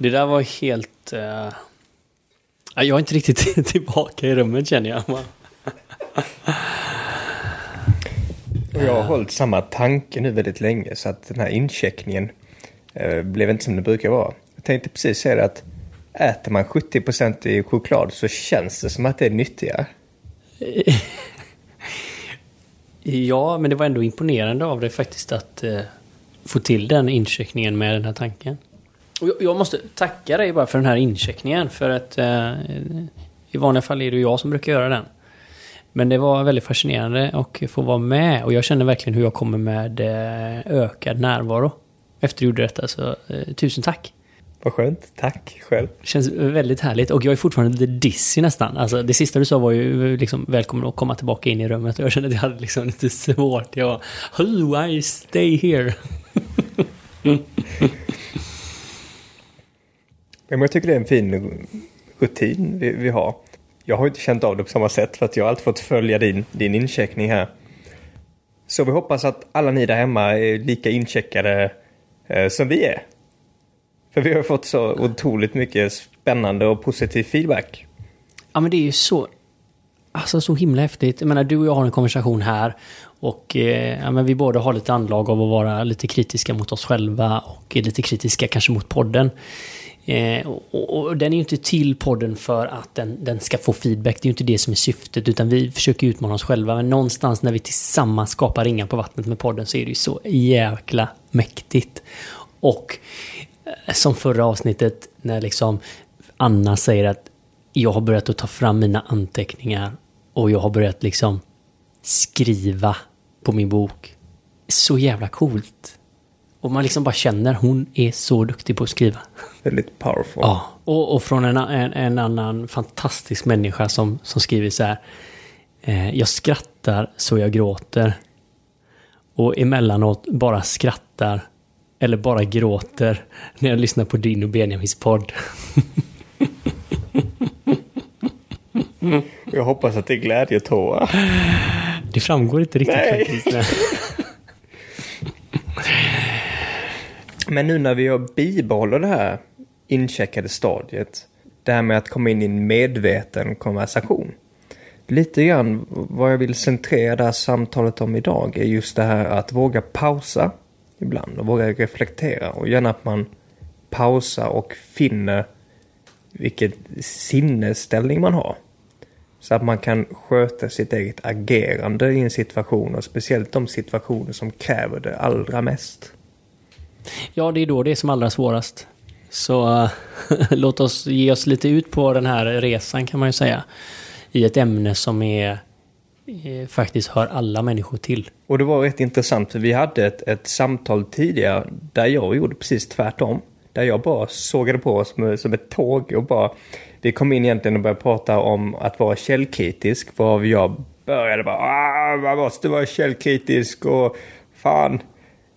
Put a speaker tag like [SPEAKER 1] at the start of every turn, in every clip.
[SPEAKER 1] Det där var helt... Uh... Jag är inte riktigt tillbaka i rummet känner jag.
[SPEAKER 2] Jag har hållit samma tanke nu väldigt länge så att den här incheckningen eh, blev inte som det brukar vara. Jag tänkte precis säga det att äter man 70% i choklad så känns det som att det är nyttigare.
[SPEAKER 1] ja, men det var ändå imponerande av dig faktiskt att eh, få till den incheckningen med den här tanken. Och jag måste tacka dig bara för den här incheckningen för att eh, i vanliga fall är det jag som brukar göra den. Men det var väldigt fascinerande att få vara med och jag känner verkligen hur jag kommer med eh, ökad närvaro efter du gjorde detta. Så eh, tusen tack!
[SPEAKER 2] Vad skönt. Tack själv.
[SPEAKER 1] Känns väldigt härligt. Och jag är fortfarande lite dizzy nästan. Alltså, det sista du sa var ju liksom välkommen att komma tillbaka in i rummet. Och jag kände att jag hade liksom lite svårt. Jag var, I stay here?
[SPEAKER 2] Men jag tycker det är en fin rutin vi, vi har. Jag har inte känt av det på samma sätt för att jag har alltid fått följa din, din incheckning här. Så vi hoppas att alla ni där hemma är lika incheckade eh, som vi är. För vi har fått så otroligt mycket spännande och positiv feedback.
[SPEAKER 1] Ja men det är ju så, alltså så himla häftigt. Jag menar du och jag har en konversation här och eh, ja, men vi båda har lite anlag av att vara lite kritiska mot oss själva och lite kritiska kanske mot podden. Eh, och, och, den är ju inte till podden för att den, den ska få feedback. Det är ju inte det som är syftet, utan vi försöker utmana oss själva. Men någonstans när vi tillsammans skapar ringar på vattnet med podden så är det ju så jäkla mäktigt. Och eh, som förra avsnittet när liksom Anna säger att jag har börjat att ta fram mina anteckningar och jag har börjat liksom skriva på min bok. Så jävla coolt. Och man liksom bara känner, hon är så duktig på att skriva.
[SPEAKER 2] Väldigt powerful.
[SPEAKER 1] Ja, och, och från en, en, en, annan fantastisk människa som, som skriver så här. Eh, jag skrattar så jag gråter. Och emellanåt bara skrattar eller bara gråter när jag lyssnar på din och Benjamins podd.
[SPEAKER 2] jag hoppas att det är glädjetårar.
[SPEAKER 1] Det framgår inte riktigt Nej. faktiskt.
[SPEAKER 2] Men nu när vi bibehåller det här incheckade stadiet, det här med att komma in i en medveten konversation. Lite grann vad jag vill centrera det här samtalet om idag är just det här att våga pausa ibland och våga reflektera och gärna att man pausar och finner vilken sinnesställning man har. Så att man kan sköta sitt eget agerande i en situation och speciellt de situationer som kräver det allra mest.
[SPEAKER 1] Ja, det är då det är som allra svårast. Så eh, låt oss ge oss lite ut på den här resan kan man ju säga. I ett ämne som är eh, faktiskt hör alla människor till.
[SPEAKER 2] Och det var rätt intressant för vi hade ett, ett samtal tidigare där jag gjorde precis tvärtom. Där jag bara sågade på som, som ett tåg och bara... Vi kom in egentligen och började prata om att vara källkritisk. Varav jag började bara ah, man måste vara källkritisk och fan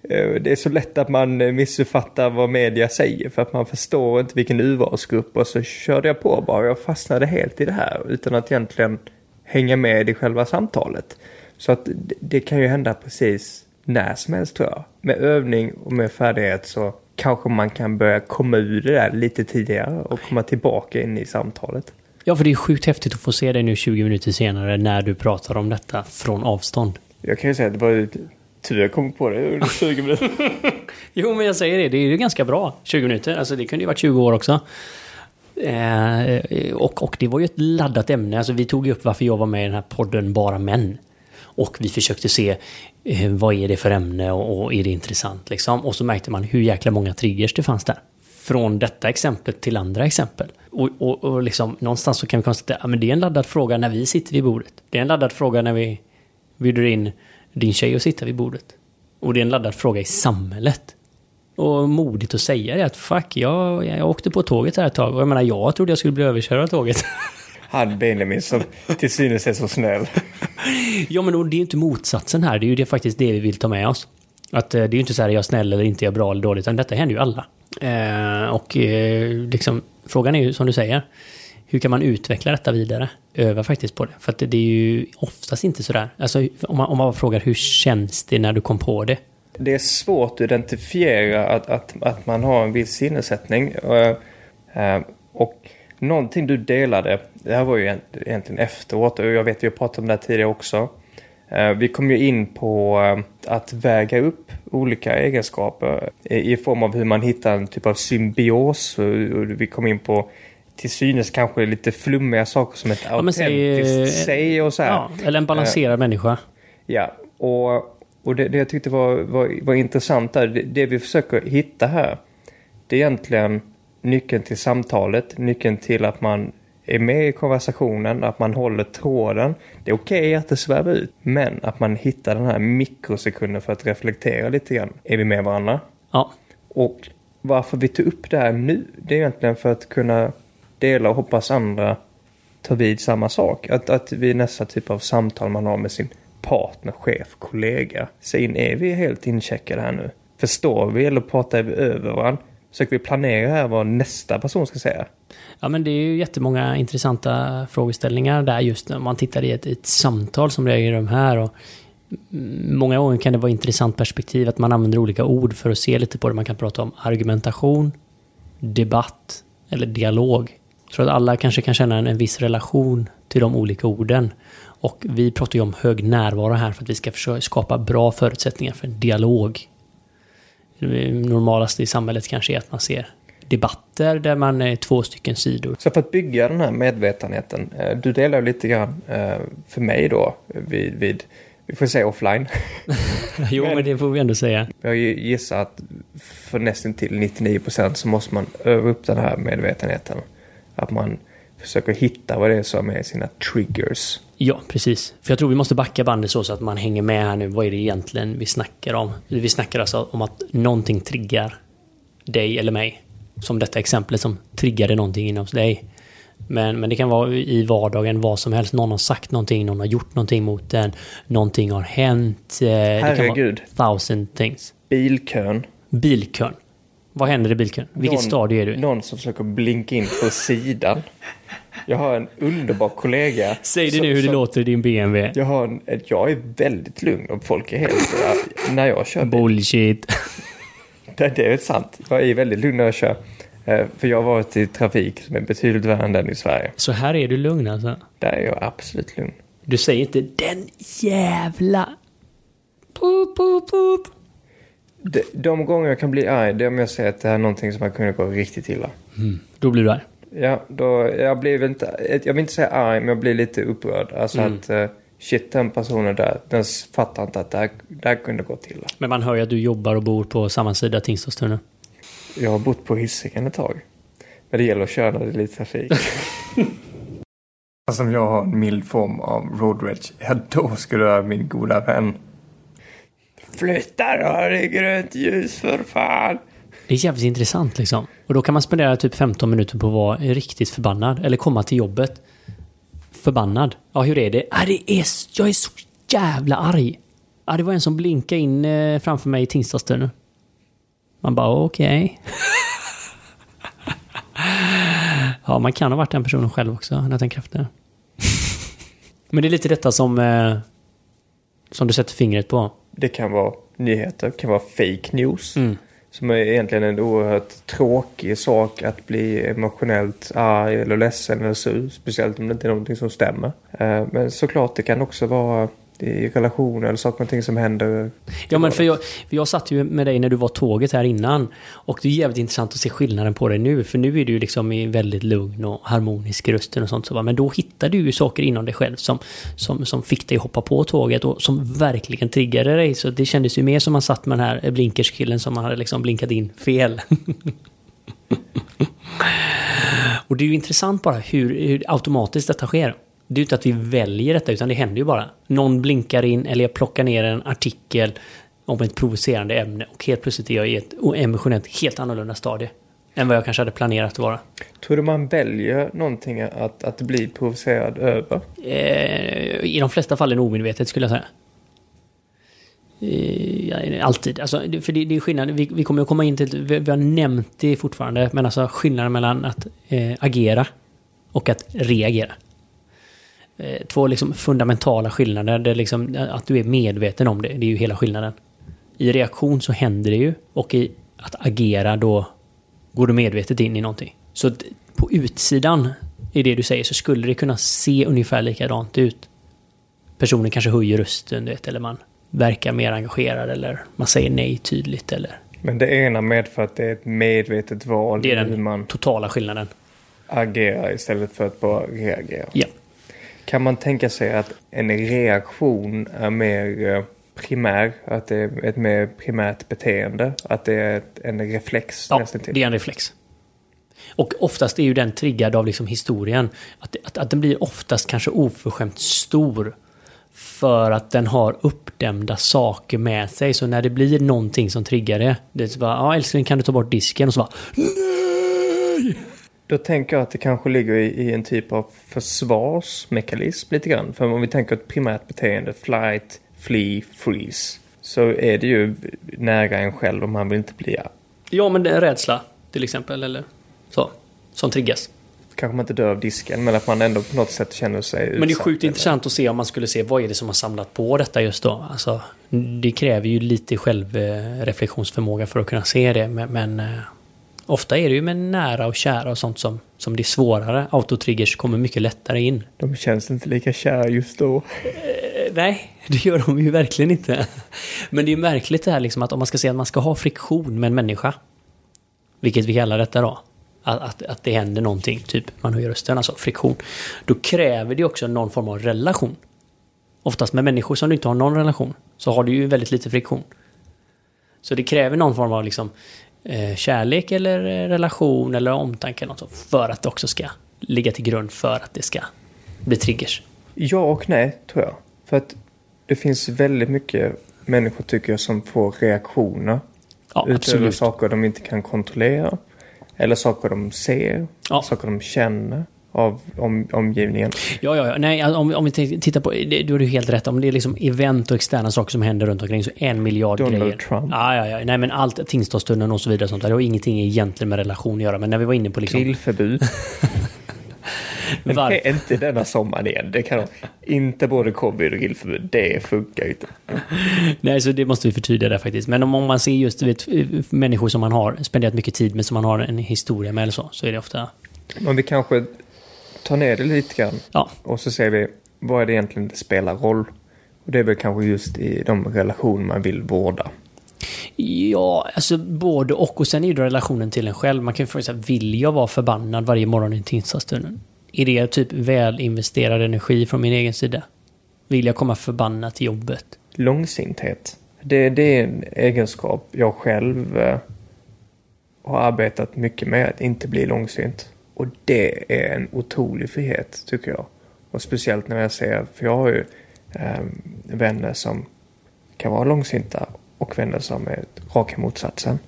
[SPEAKER 2] det är så lätt att man eh, missuppfattar vad media säger för att man förstår inte vilken urvalsgrupp och så körde jag på bara. Jag fastnade helt i det här utan att egentligen hänga med i själva samtalet. Så att det kan ju hända precis när som helst tror jag. Med övning och med färdighet så kanske man kan börja komma ur det där lite tidigare och komma tillbaka in i samtalet.
[SPEAKER 1] Ja, för det är sjukt häftigt att få se dig nu 20 minuter senare när du pratar om detta från avstånd.
[SPEAKER 2] Jag kan ju säga att det var Tur jag kom på det under 20 minuter.
[SPEAKER 1] jo, men jag säger det. Det är ju ganska bra. 20 minuter. Alltså det kunde ju varit 20 år också. Eh, och, och det var ju ett laddat ämne. Alltså vi tog ju upp varför jag var med i den här podden Bara Män. Och vi försökte se eh, vad är det för ämne och, och, är det intressant liksom. Och så märkte man hur jäkla många triggers det fanns där. Från detta exemplet till andra exempel. Och, och, och liksom, någonstans så kan vi konstatera att ja, det är en laddad fråga när vi sitter vid bordet. Det är en laddad fråga när vi bjuder in din tjej att sitta vid bordet. Och det är en laddad fråga i samhället. Och modigt att säga det att fuck, jag, jag åkte på tåget här ett tag och jag menar jag trodde jag skulle bli överkörd av tåget.
[SPEAKER 2] Han Benjamin som till synes är så snäll.
[SPEAKER 1] ja men det är ju inte motsatsen här, det är ju det, faktiskt det vi vill ta med oss. Att eh, det är ju inte så här jag är snäll eller inte, jag är bra eller dålig, utan detta händer ju alla. Eh, och eh, liksom, frågan är ju som du säger, hur kan man utveckla detta vidare? Öva faktiskt på det. För att det, det är ju oftast inte sådär. Alltså om man, om man frågar hur känns det när du kom på det?
[SPEAKER 2] det är svårt att identifiera att, att, att man har en viss sinnessättning. Eh, eh, och någonting du delade, det här var ju egentligen efteråt och jag vet att vi har pratat om det här tidigare också. Eh, vi kom ju in på att väga upp olika egenskaper i, form av hur man hittar en typ av symbios. Vi kom in på till synes kanske lite flummiga saker som ett ja, autentiskt säg och så. Ja,
[SPEAKER 1] eller en balanserad uh, människa.
[SPEAKER 2] Ja, och, och det, det jag tyckte var, var, var intressant där, det, det, vi försöker hitta här, det är egentligen nyckeln till samtalet, nyckeln till att man är med i konversationen, att man håller tråden. Det är okej okay att det svävar ut, men att man hittar den här mikrosekunden för att reflektera lite grann. Är vi med varandra?
[SPEAKER 1] Ja.
[SPEAKER 2] Och varför vi tog upp det här nu, det är egentligen för att kunna Delar och hoppas andra tar vid samma sak. Att, att vid nästa typ av samtal man har med sin partner, chef, kollega. Säg in, är vi helt incheckade här nu? Förstår vi eller pratar vi över varandra? Försöker vi planera här vad nästa person ska säga?
[SPEAKER 1] Ja men det är ju jättemånga intressanta frågeställningar där just när man tittar i ett, ett samtal som det är i de här. Och många gånger kan det vara intressant perspektiv att man använder olika ord för att se lite på det. Man kan prata om argumentation, debatt eller dialog. Tror att alla kanske kan känna en, en viss relation till de olika orden. Och vi pratar ju om hög närvaro här för att vi ska försöka skapa bra förutsättningar för en dialog. Det normalaste i samhället kanske är att man ser debatter där man är två stycken sidor.
[SPEAKER 2] Så för att bygga den här medvetenheten, eh, du delar lite grann eh, för mig då vid, vid vi får säga offline.
[SPEAKER 1] jo, men, men, det får vi ändå säga.
[SPEAKER 2] Jag gissar att för nästan till 99% så måste man öva upp den här medvetenheten. Att man försöker hitta vad det är som är sina triggers.
[SPEAKER 1] Ja, precis. För jag tror vi måste backa bandet så, så att man hänger med här nu. Vad är det egentligen vi snackar om? Vi snackar alltså om att någonting triggar dig eller mig. Som detta exemplet som triggade någonting inom dig. Men, men det kan vara i vardagen vad som helst. Någon har sagt någonting, någon har gjort någonting mot den. Någonting har hänt.
[SPEAKER 2] Herregud.
[SPEAKER 1] Det kan vara thousand things.
[SPEAKER 2] Bilkön.
[SPEAKER 1] Bilkön. Vad händer i bilkön? Vilket någon, stadie är du
[SPEAKER 2] Någon som försöker blinka in på sidan. Jag har en underbar kollega.
[SPEAKER 1] Säg det nu hur det som, låter i din BMW.
[SPEAKER 2] Jag, har en, jag är väldigt lugn och folk är helt... när jag kör.
[SPEAKER 1] Bullshit.
[SPEAKER 2] Det, det är sant. Jag är väldigt lugn när jag kör. Eh, för jag har varit i trafik som är betydligt värre än den i Sverige.
[SPEAKER 1] Så här är du lugn alltså?
[SPEAKER 2] Där är jag absolut lugn.
[SPEAKER 1] Du säger inte den jävla... Poop, poop, poop.
[SPEAKER 2] De, de gånger jag kan bli arg, det är om jag säger att det här är någonting som har kunnat gå riktigt illa.
[SPEAKER 1] Mm. Då blir du arg?
[SPEAKER 2] Ja, då, jag blir inte, jag vill inte säga arg, men jag blir lite upprörd. Alltså mm. att, uh, shit, den personen där, den fattar inte att det här, det här kunde gå illa.
[SPEAKER 1] Men man hör ju att du jobbar och bor på samma sida Tingstadstunneln.
[SPEAKER 2] Jag har bott på Hisingen ett tag. Men det gäller att köra när det är lite trafik. alltså om jag har en mild form av road rage, ja då skulle jag min goda vän. Flytta då, det är grönt ljus för fan.
[SPEAKER 1] Det är jävligt intressant liksom. Och då kan man spendera typ 15 minuter på att vara riktigt förbannad. Eller komma till jobbet. Förbannad. Ja, hur är det? Ah, det är, jag är så jävla arg. Ah, det var en som blinkade in eh, framför mig i Tingstadstunneln. Man bara okej. Okay. ja, man kan ha varit den personen själv också när jag tänker efter. Men det är lite detta som, eh, som du sätter fingret på.
[SPEAKER 2] Det kan vara nyheter, det kan vara fake news. Mm. Som är egentligen en oerhört tråkig sak att bli emotionellt arg eller ledsen eller sur. Speciellt om det inte är någonting som stämmer. Eh, men såklart det kan också vara i relationer eller saker och ting som händer.
[SPEAKER 1] Ja men för jag, för jag satt ju med dig när du var tåget här innan. Och det är jävligt intressant att se skillnaden på dig nu. För nu är du ju liksom i väldigt lugn och harmonisk rösten och sånt. Så, men då hittade du ju saker inom dig själv som, som, som fick dig att hoppa på tåget och som verkligen triggade dig. Så det kändes ju mer som man satt med den här blinkerskillen som man hade liksom blinkat in fel. och det är ju intressant bara hur, hur automatiskt detta sker. Det är ju inte att vi väljer detta, utan det händer ju bara. Någon blinkar in eller jag plockar ner en artikel om ett provocerande ämne och helt plötsligt är jag i ett emotionellt helt annorlunda stadie. Än vad jag kanske hade planerat att vara.
[SPEAKER 2] Tror du man väljer någonting att, att bli provocerad över?
[SPEAKER 1] Eh, I de flesta fallen omedvetet skulle jag säga. Eh, alltid. Alltså, för det, det är skillnad. Vi, vi kommer att komma in till... Vi, vi har nämnt det fortfarande. Men alltså skillnaden mellan att eh, agera och att reagera. Eh, två liksom fundamentala skillnader. Det liksom, att du är medveten om det, det är ju hela skillnaden. I reaktion så händer det ju och i att agera då går du medvetet in i någonting. Så på utsidan i det du säger så skulle det kunna se ungefär likadant ut. Personen kanske höjer rösten, du vet, eller man verkar mer engagerad eller man säger nej tydligt eller...
[SPEAKER 2] Men det ena medför att det är ett medvetet val
[SPEAKER 1] Det är
[SPEAKER 2] hur
[SPEAKER 1] den
[SPEAKER 2] man
[SPEAKER 1] totala skillnaden.
[SPEAKER 2] agerar istället för att bara reagera.
[SPEAKER 1] Ja.
[SPEAKER 2] Kan man tänka sig att en reaktion är mer eh, primär? Att det är ett mer primärt beteende? Att det är en reflex
[SPEAKER 1] Ja, det är en reflex. Och oftast är ju den triggad av liksom historien. Att, att, att den blir oftast kanske oförskämt stor. För att den har uppdämda saker med sig. Så när det blir någonting som triggar det. Det är så bara, ja älskling kan du ta bort disken? Och så bara, nej!
[SPEAKER 2] Då tänker jag att det kanske ligger i, i en typ av försvarsmekanism lite grann. För om vi tänker ett primärt beteende, flight, flee, freeze. Så är det ju nära en själv om man vill inte bli
[SPEAKER 1] Ja men det är rädsla till exempel. Eller så. Som triggas.
[SPEAKER 2] kanske man inte dör av disken, men att man ändå på något sätt känner sig
[SPEAKER 1] Men det är
[SPEAKER 2] utsatt,
[SPEAKER 1] sjukt
[SPEAKER 2] eller-
[SPEAKER 1] intressant att se om man skulle se vad är det som har samlat på detta just då. Alltså, det kräver ju lite självreflektionsförmåga för att kunna se det. Men, men eh, ofta är det ju med nära och kära och sånt som, som det är svårare. Autotriggers kommer mycket lättare in.
[SPEAKER 2] De känns inte lika kära just då.
[SPEAKER 1] Eh, nej, det gör de ju verkligen inte. Men det är ju märkligt det här liksom att om man ska säga att man ska ha friktion med en människa. Vilket vi kallar detta då. Att, att, att det händer någonting, typ man höjer rösten, alltså friktion. Då kräver det också någon form av relation. Oftast med människor som du inte har någon relation så har du ju väldigt lite friktion. Så det kräver någon form av liksom, kärlek eller eh, relation eller omtanke eller något sånt för att det också ska ligga till grund för att det ska bli triggers.
[SPEAKER 2] Ja och nej, tror jag. För att det finns väldigt mycket människor tycker jag som får reaktioner.
[SPEAKER 1] Ja,
[SPEAKER 2] utöver
[SPEAKER 1] absolut.
[SPEAKER 2] saker de inte kan kontrollera. Eller saker de ser.
[SPEAKER 1] Ja.
[SPEAKER 2] Saker de känner av om, omgivningen.
[SPEAKER 1] Ja, ja, ja. Nej, alltså, om, om vi tittar på... Det, då är ju helt rätt. Om det är liksom event och externa saker som händer runt omkring så en miljard
[SPEAKER 2] Donald
[SPEAKER 1] grejer.
[SPEAKER 2] Trump.
[SPEAKER 1] Ja, ja, ja. Nej, men allt, Tingstadstunneln och så vidare. Sånt där, det har ingenting egentligen med relation att göra. Men när vi var inne på liksom...
[SPEAKER 2] Grillförbud. Men
[SPEAKER 1] Var-
[SPEAKER 2] det är inte denna sommaren igen. Det kan de. Inte både covid och grillförbud. Det funkar ju inte.
[SPEAKER 1] Nej, så det måste vi förtydliga där faktiskt. Men om, om man ser just du vet, människor som man har spenderat mycket tid med, som man har en historia med eller så, så är det ofta...
[SPEAKER 2] Men vi kanske tar ner det lite grann.
[SPEAKER 1] Ja,
[SPEAKER 2] Och så ser vi vad är det egentligen det spelar roll. Och det är väl kanske just i de relationer man vill vårda.
[SPEAKER 1] Ja, alltså både och. Och sen är det relationen till en själv. Man kan ju fråga sig, vill jag vara förbannad varje morgon i Tingstadstunneln? Är det typ väl investerad energi från min egen sida? Vill jag komma förbannad till jobbet?
[SPEAKER 2] Långsinthet. Det, det är en egenskap jag själv eh, har arbetat mycket med, att inte bli långsint. Och det är en otrolig frihet, tycker jag. Och speciellt när jag ser, för jag har ju eh, vänner som kan vara långsinta och vänner som är raka motsatsen.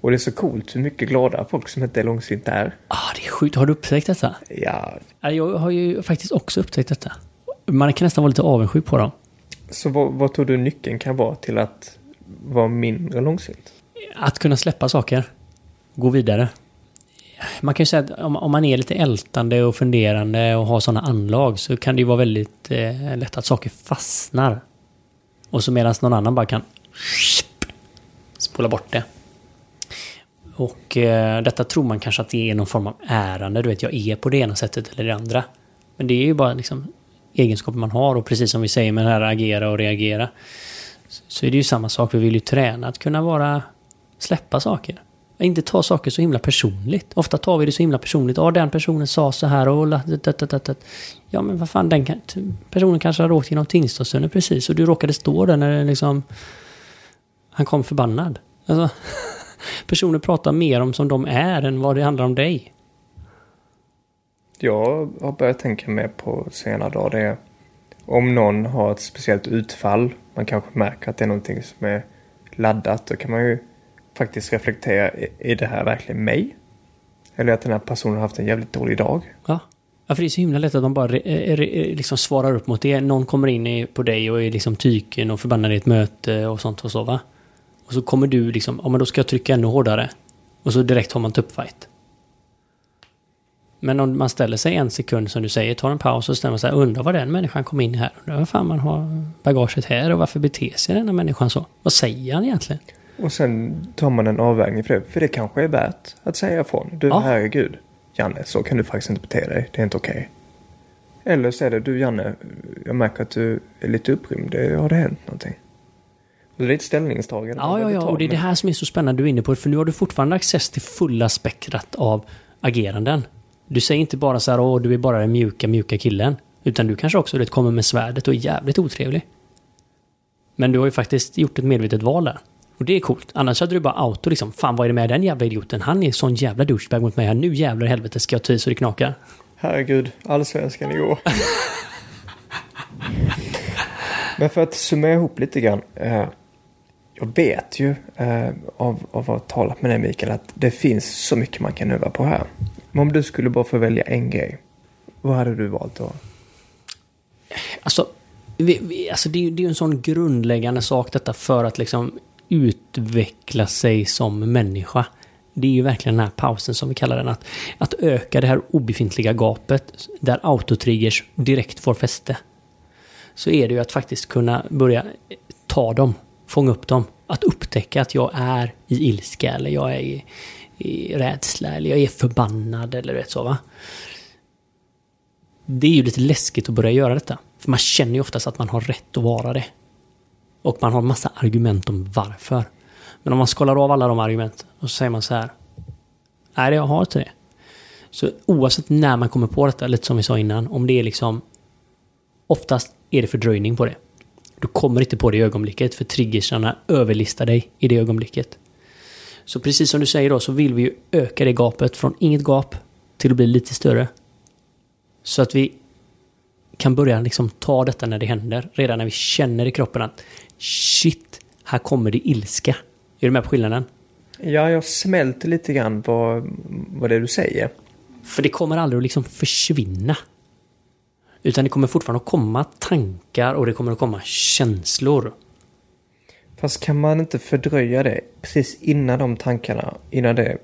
[SPEAKER 2] Och det är så coolt hur mycket glada folk som inte är långsinta är.
[SPEAKER 1] Ah, det är sjukt. Har du upptäckt detta?
[SPEAKER 2] Ja,
[SPEAKER 1] Ja, Jag har ju faktiskt också upptäckt detta. Man kan nästan vara lite avundsjuk på dem.
[SPEAKER 2] så vad, vad tror du nyckeln kan vara till att vara mindre långsint?
[SPEAKER 1] Att kunna släppa saker. Gå vidare. Man kan ju säga att om, om man är lite ältande och funderande och har sådana anlag så kan det ju vara väldigt eh, lätt att saker fastnar. Och så medan någon annan bara kan spola bort det. Och eh, detta tror man kanske att det är någon form av ärande. Du vet, jag är på det ena sättet eller det andra. Men det är ju bara liksom egenskaper man har och precis som vi säger med det här agera och reagera. Så- Så är det ju samma sak. Vi vill ju träna att kunna vara släppa saker. Inte ta saker så himla personligt. Ofta tar vi det så himla personligt. Ja, den personen sa så här och... la- Ja, men vad fan, den kan, personen kanske har åkt genom Tingstadstunneln precis och du råkade stå där när det liksom... Han kom förbannad. Alltså, personer pratar mer om som de är än vad det handlar om dig.
[SPEAKER 2] Jag har börjat tänka mer på senare dagar. Det är om någon har ett speciellt utfall. Man kanske märker att det är någonting som är laddat. Då kan man ju faktiskt reflektera. Är det här verkligen mig? Eller att den här personen har haft en jävligt dålig dag.
[SPEAKER 1] Ja. Ja, för det är så himla lätt att man bara re, eh, eh, re, eh, liksom svarar upp mot det. Någon kommer in i, på dig och är liksom tyken och förbannad i ett möte och sånt och så va. Och så kommer du liksom, ja men då ska jag trycka ännu hårdare. Och så direkt har man tuppfight. Men om man ställer sig en sekund som du säger, tar en paus och stämmer sig, undrar vad den människan kom in här. Undrar vad fan man har bagaget här och varför beter sig denna människan så? Vad säger han egentligen?
[SPEAKER 2] Och sen tar man en avvägning för det. För det kanske är värt att säga ifrån. Du,
[SPEAKER 1] Ja.
[SPEAKER 2] herregud. Janne, så kan du faktiskt inte bete dig. Det är inte okej. Eller så är det, du Janne, jag märker att du är lite upprymd. Det, har det hänt någonting? Det är ett ställningstagande.
[SPEAKER 1] Ja, ja, ja, och det är det här som är så spännande du är inne på, för nu har du fortfarande access till fulla spektrat av ageranden. Du säger inte bara så här, åh, du är bara den mjuka, mjuka killen. Utan du kanske också du vet, kommer med svärdet och är jävligt otrevlig. Men du har ju faktiskt gjort ett medvetet val där. Och det är coolt. Annars hade du bara auto liksom, fan vad är det med den jävla idioten? Han är sån jävla douchebag mot mig här. Nu jävlar i helvete ska jag ta i så det knakar.
[SPEAKER 2] Herregud, allsvenskan igår. Men för att summera ihop lite grann. Eh, jag vet ju eh, av, av att ha talat med dig Mikael att det finns så mycket man kan öva på här. Men om du skulle bara få välja en grej. Vad hade du valt då?
[SPEAKER 1] Alltså, vi, vi, alltså det, det är ju en sån grundläggande sak detta för att liksom utveckla sig som människa. Det är ju verkligen den här pausen som vi kallar den. Att, att öka det här obefintliga gapet där autotriggers direkt får fäste. Så är det ju att faktiskt kunna börja ta dem, fånga upp dem. Att upptäcka att jag är i ilska eller jag är i, i rädsla eller jag är förbannad eller vet så va det är ju lite läskigt att börja göra detta. För man känner ju oftast att man har rätt att vara det. Och man har massa argument om varför. Men om man skalar av alla de argumenten och så säger man så här. Nej, jag har inte det. Så oavsett när man kommer på detta, lite som vi sa innan, om det är liksom... Oftast är det fördröjning på det. Du kommer inte på det i ögonblicket, för triggersarna överlistar dig i det ögonblicket. Så precis som du säger då, så vill vi ju öka det gapet från inget gap till att bli lite större. Så att vi kan börja liksom ta detta när det händer. Redan när vi känner i kroppen att shit, här kommer det ilska. Är du med på skillnaden?
[SPEAKER 2] Ja, jag smälter lite grann vad, vad det är du säger.
[SPEAKER 1] För det kommer aldrig att liksom försvinna. Utan det kommer fortfarande att komma tankar och det kommer att komma känslor.
[SPEAKER 2] Fast kan man inte fördröja det precis innan de tankarna, innan det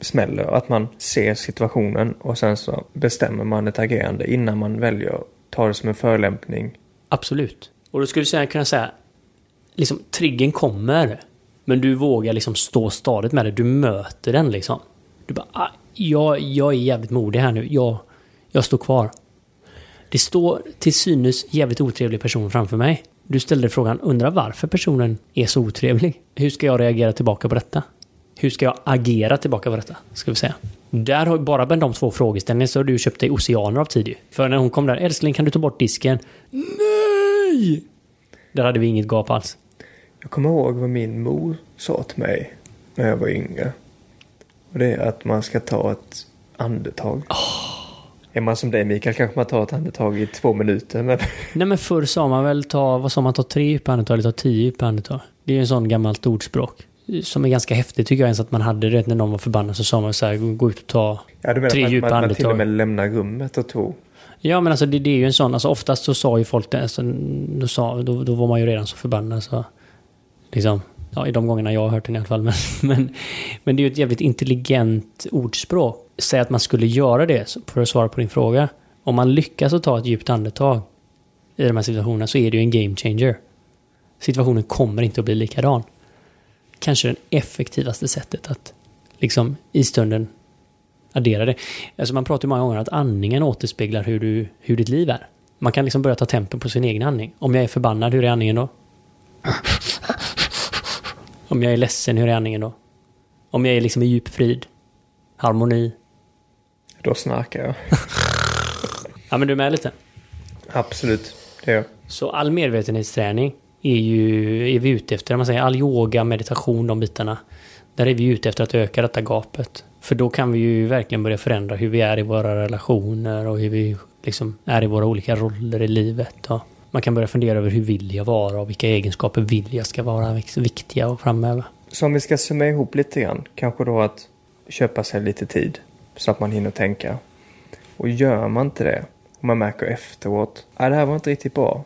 [SPEAKER 2] smäller? Att man ser situationen och sen så bestämmer man ett agerande innan man väljer att ta det som en förolämpning.
[SPEAKER 1] Absolut. Och då skulle säga, kunna säga, liksom triggern kommer. Men du vågar liksom stå stadigt med det. Du möter den liksom. Du bara, ah, jag, jag är jävligt modig här nu. Jag, jag står kvar. Det står till synes jävligt otrevlig person framför mig. Du ställde frågan, undrar varför personen är så otrevlig? Hur ska jag reagera tillbaka på detta? Hur ska jag agera tillbaka på detta? Ska vi säga. Där har bara med de två frågeställningarna så har du köpt dig oceaner av tid ju. För när hon kom där, älskling kan du ta bort disken? Nej! Där hade vi inget gap alls.
[SPEAKER 2] Jag kommer ihåg vad min mor sa till mig när jag var yngre. Och det är att man ska ta ett andetag. Är man som dig Mikael kanske man tar ett andetag i två minuter. Men
[SPEAKER 1] Nej men förr sa man väl ta, vad sa man, ta tre djupa andetag eller ta tio djupa andetag. Det är ju en sån gammalt ordspråk. Som är ganska häftigt tycker jag ens att man hade det när någon var förbannad så sa man så här, gå- ut och ta
[SPEAKER 2] ja, du menar
[SPEAKER 1] Tre
[SPEAKER 2] man,
[SPEAKER 1] djupa
[SPEAKER 2] man, man till och
[SPEAKER 1] andetag.
[SPEAKER 2] med lämnar rummet och tog.
[SPEAKER 1] Ja men alltså det, det är ju en sån, alltså oftast så sa ju folk det, alltså, då, sa, då, då var man ju redan så förbannad så liksom, ja i de gångerna jag har hört den i alla fall. Men, men, men det är ju ett jävligt intelligent ordspråk. Säg att man skulle göra det, för att svara på din fråga. Om man lyckas att ta ett djupt andetag i de här situationerna så är det ju en game changer. Situationen kommer inte att bli likadan. Kanske det effektivaste sättet att liksom i stunden addera det. Alltså man pratar ju många gånger om att andningen återspeglar hur, du, hur ditt liv är. Man kan liksom börja ta tempen på sin egen andning. Om jag är förbannad, hur är andningen då? Om jag är ledsen, hur är andningen då? Om jag är liksom i djup frid, harmoni.
[SPEAKER 2] Då snarkar jag.
[SPEAKER 1] Ja men du är med lite.
[SPEAKER 2] Absolut, det är jag.
[SPEAKER 1] Så all medvetenhetsträning är ju, är vi ute efter, man säger all yoga, meditation, de bitarna. Där är vi ute efter att öka detta gapet. För då kan vi ju verkligen börja förändra hur vi är i våra relationer och hur vi liksom är i våra olika roller i livet. Och man kan börja fundera över hur vill jag vara och vilka egenskaper vill jag ska vara viktiga och framöver.
[SPEAKER 2] Så om vi ska summera ihop lite grann. Kanske då att köpa sig lite tid. Så att man hinner tänka. Och gör man inte det. Och man märker efteråt. att det här var inte riktigt bra.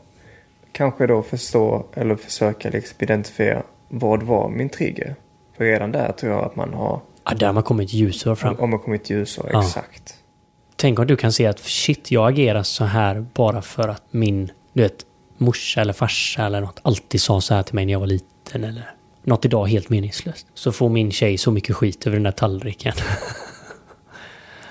[SPEAKER 2] Kanske då förstå eller försöka liksom identifiera. Vad var min trigger? För redan där tror jag att man har.
[SPEAKER 1] Ja, där har man kommit ljusår fram.
[SPEAKER 2] Om man kommit ljusår,
[SPEAKER 1] Ja.
[SPEAKER 2] exakt.
[SPEAKER 1] tänk om du kan se att shit, jag agerar så här bara för att min, du vet, morsa eller farsa eller något alltid sa så här till mig när jag var liten eller något idag helt meningslöst. Så får min tjej så mycket skit över den där tallriken.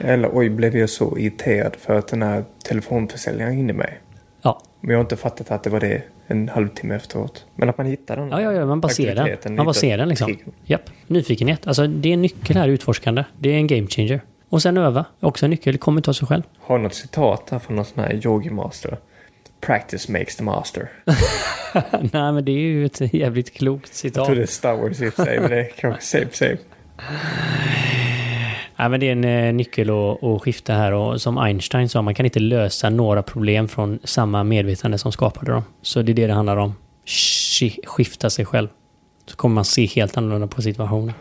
[SPEAKER 2] Eller oj, blev jag så irriterad för att den här telefonförsäljaren ringde mig.
[SPEAKER 1] Ja.
[SPEAKER 2] Men jag har inte fattat att det var det en halvtimme efteråt. Men att man hittar den.
[SPEAKER 1] Ja, ja, ja, man bara ser den. Man bara ser den liksom. Japp. Nyfikenhet. Alltså det är en nyckel här, utforskande. Det är en game changer. Och sen öva. Också en nyckel. Kommer inte av sig själv.
[SPEAKER 2] Har något citat här från någon sån här yogimaster. Practice makes the master.
[SPEAKER 1] Nej, men det är ju ett jävligt klokt
[SPEAKER 2] Jag
[SPEAKER 1] citat.
[SPEAKER 2] tror det är Star Wars i och för sig, men det är kanske same same.
[SPEAKER 1] Nej, men det är en eh, nyckel att, att skifta här och som Einstein sa, man kan inte lösa några problem från samma medvetande som skapade dem. Så det är det det handlar om. Sk- Skifta sig själv. Så kommer man se helt annorlunda på situationen.